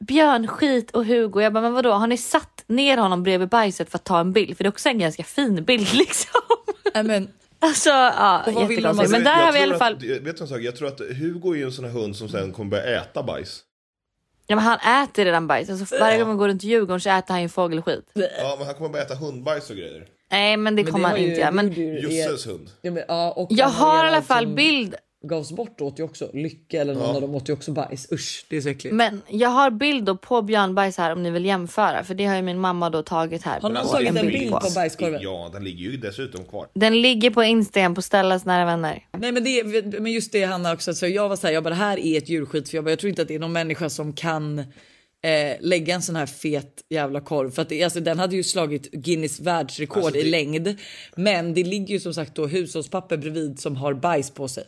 björnskit och Hugo. Jag bara, men vadå? Har ni satt ner honom bredvid bajset för att ta en bild? För det är också en ganska fin bild liksom. Nej, men, Alltså ja, jättekonstigt. Men där jag har vi i tror alla fall. Att, vet du en sak? Jag tror att Hugo är ju en sån här hund som sen kommer börja äta bajs. Ja, men han äter redan bajs. Alltså, varje gång man går runt Djurgården så äter han ju fågelskit. Ja, men han kommer börja äta hundbajs och grejer. Nej men det Men kommer han ju- inte göra. Men Jusses hund. Ja, men, ja, och jag har i alla fall som bild. Gavs bort åt ju också. Lycka eller någon Ja. av dem åt ju också bajs. Usch, det är så äckligt. Men jag har bild då på björnbajs här om ni vill jämföra. För det har ju min mamma då tagit här. Har någon alltså, tagit en bild bild. på bajskorven? Ja, den ligger ju dessutom kvar. Den ligger på Instagram på Stellas nära vänner. Nej men, det, men just det Hanna också, så jag var så här, jag bara det här är ett djurskit för jag, bara, jag tror inte att det är någon människa som kan eh, lägga en sån här fet jävla korv för att det, alltså, den hade ju slagit Guinness världsrekord Alltså, i det- längd. Men det ligger ju som sagt då hushållspapper bredvid som har bajs på sig.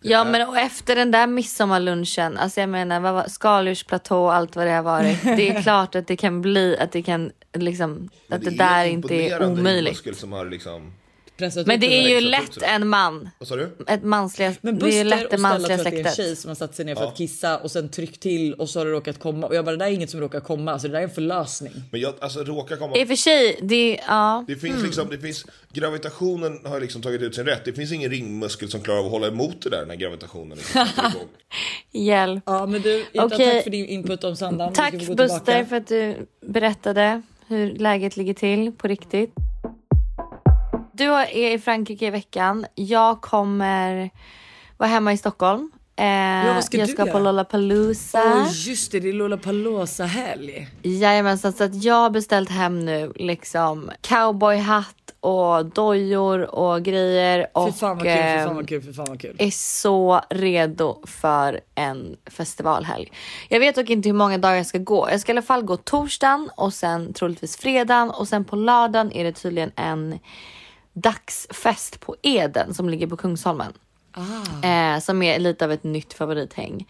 Ja men och efter den där midsommarlunchen, alltså jag menar vad var, skaldjursplatå och allt vad det har varit. Det är klart att det kan bli, att det kan liksom, att det, är där en inte är omöjligt. muskel som har liksom... Pressat Men det är ju extra lätt en man. Vad sa du? Ett mansliga, Men det är ju Buster lätt och det Stella mansliga tror att det är en släktet. tjej som har satt sig ner för Ja. att kissa och sen tryckt till och så har det råkat komma. Och jag bara det där är inget som råkar komma, alltså det där är en förlösning. Men jag, alltså råkar komma... I och för sig, det ja. Det finns liksom, det finns, gravitationen har liksom tagit ut sin rätt. Det finns ingen ringmuskel som klarar av att hålla emot det där när gravitationen liksom. Hjälp. Ja men du, Ida, Okej. tack för din input om. Nu Tack Buster tillbaka. för att du berättade hur läget ligger till på riktigt. Du är i Frankrike i veckan. Jag kommer vara hemma i Stockholm. Eh, vad ska jag ska på göra? Lollapalooza. Åh just det, det är Lollapalooza helg. Jajamensan, så att jag har beställt hem nu liksom cowboyhatt och dojor och grejer. Fy Och fan vad kul, fy fan ehm, vad kul, fy fan vad kul. är så redo för en festivalhelg. Jag vet dock inte hur många dagar jag ska gå. Jag ska i alla fall gå torsdagen och sen troligtvis fredagen och sen på lördagen är det tydligen en dagsfest på Eden som ligger på Kungsholmen. Eh, som är lite av ett nytt favorithäng.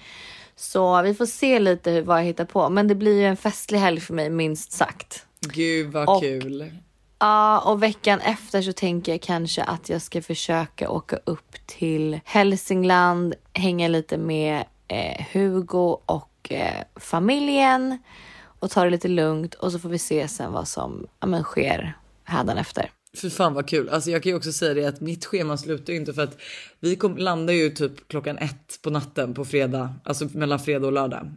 Så vi får se lite hur, vad jag hittar på. Men det blir ju en festlig helg för mig minst sagt. Gud vad Och- kul. Ja, och veckan efter så tänker jag kanske att jag ska försöka åka upp till Hälsingland, hänga lite med eh, Hugo och eh, familjen och ta det lite lugnt och så får vi se sen vad som ja, men, sker hädanefter. För fan vad kul. Alltså jag kan ju också säga det att mitt schema slutar ju inte för att vi kom, landar ju typ klockan ett på natten på fredag, alltså mellan fredag och lördag.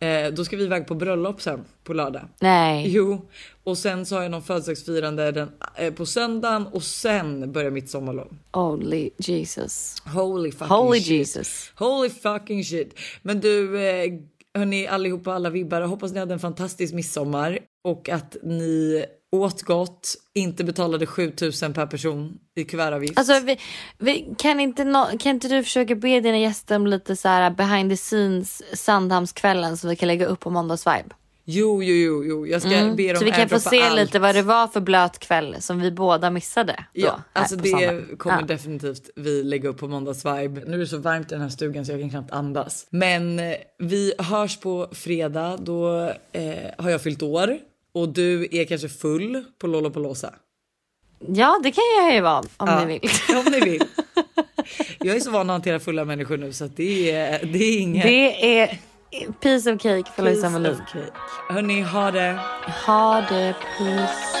Eh, då ska vi iväg på bröllop sen på lördag. Nej, Jo, och sen så har jag någon födelsedagsfirande den, eh, på söndagen och sen börjar mitt sommarlov. holy Jesus. Holy fucking Holy shit. Jesus. Holy fucking shit. Men du, eh, hörni allihopa, alla vibbar, hoppas ni hade en fantastisk midsommar och att ni åt gott, inte betalade 7000 per person i kuvertavgift. Alltså, vi, vi, kan, inte no, kan inte du försöka be dina gäster om lite så här behind the scenes Sandhamnskvällen som vi kan lägga upp på måndagsvibe? Jo, jo, jo, jo. jag ska Mm. be dem Så vi kan få se allt. lite vad det var för blöt kväll som vi båda missade. Då, Ja, alltså det söndag. kommer Ja. definitivt vi lägga upp på måndagsvibe. Nu är det så varmt i den här stugan så jag kan knappt andas. Men eh, vi hörs på fredag. Då eh, har jag fyllt år och du är kanske full på Lollapalooza. Ja, det kan jag ju vara om Ja, ni vill. Om ni vill. Jag är så van att hantera fulla människor nu så det är, det är inget. Det är Piece of cake för Lisa Melin. Hörni, ha det. Ha det. Peace.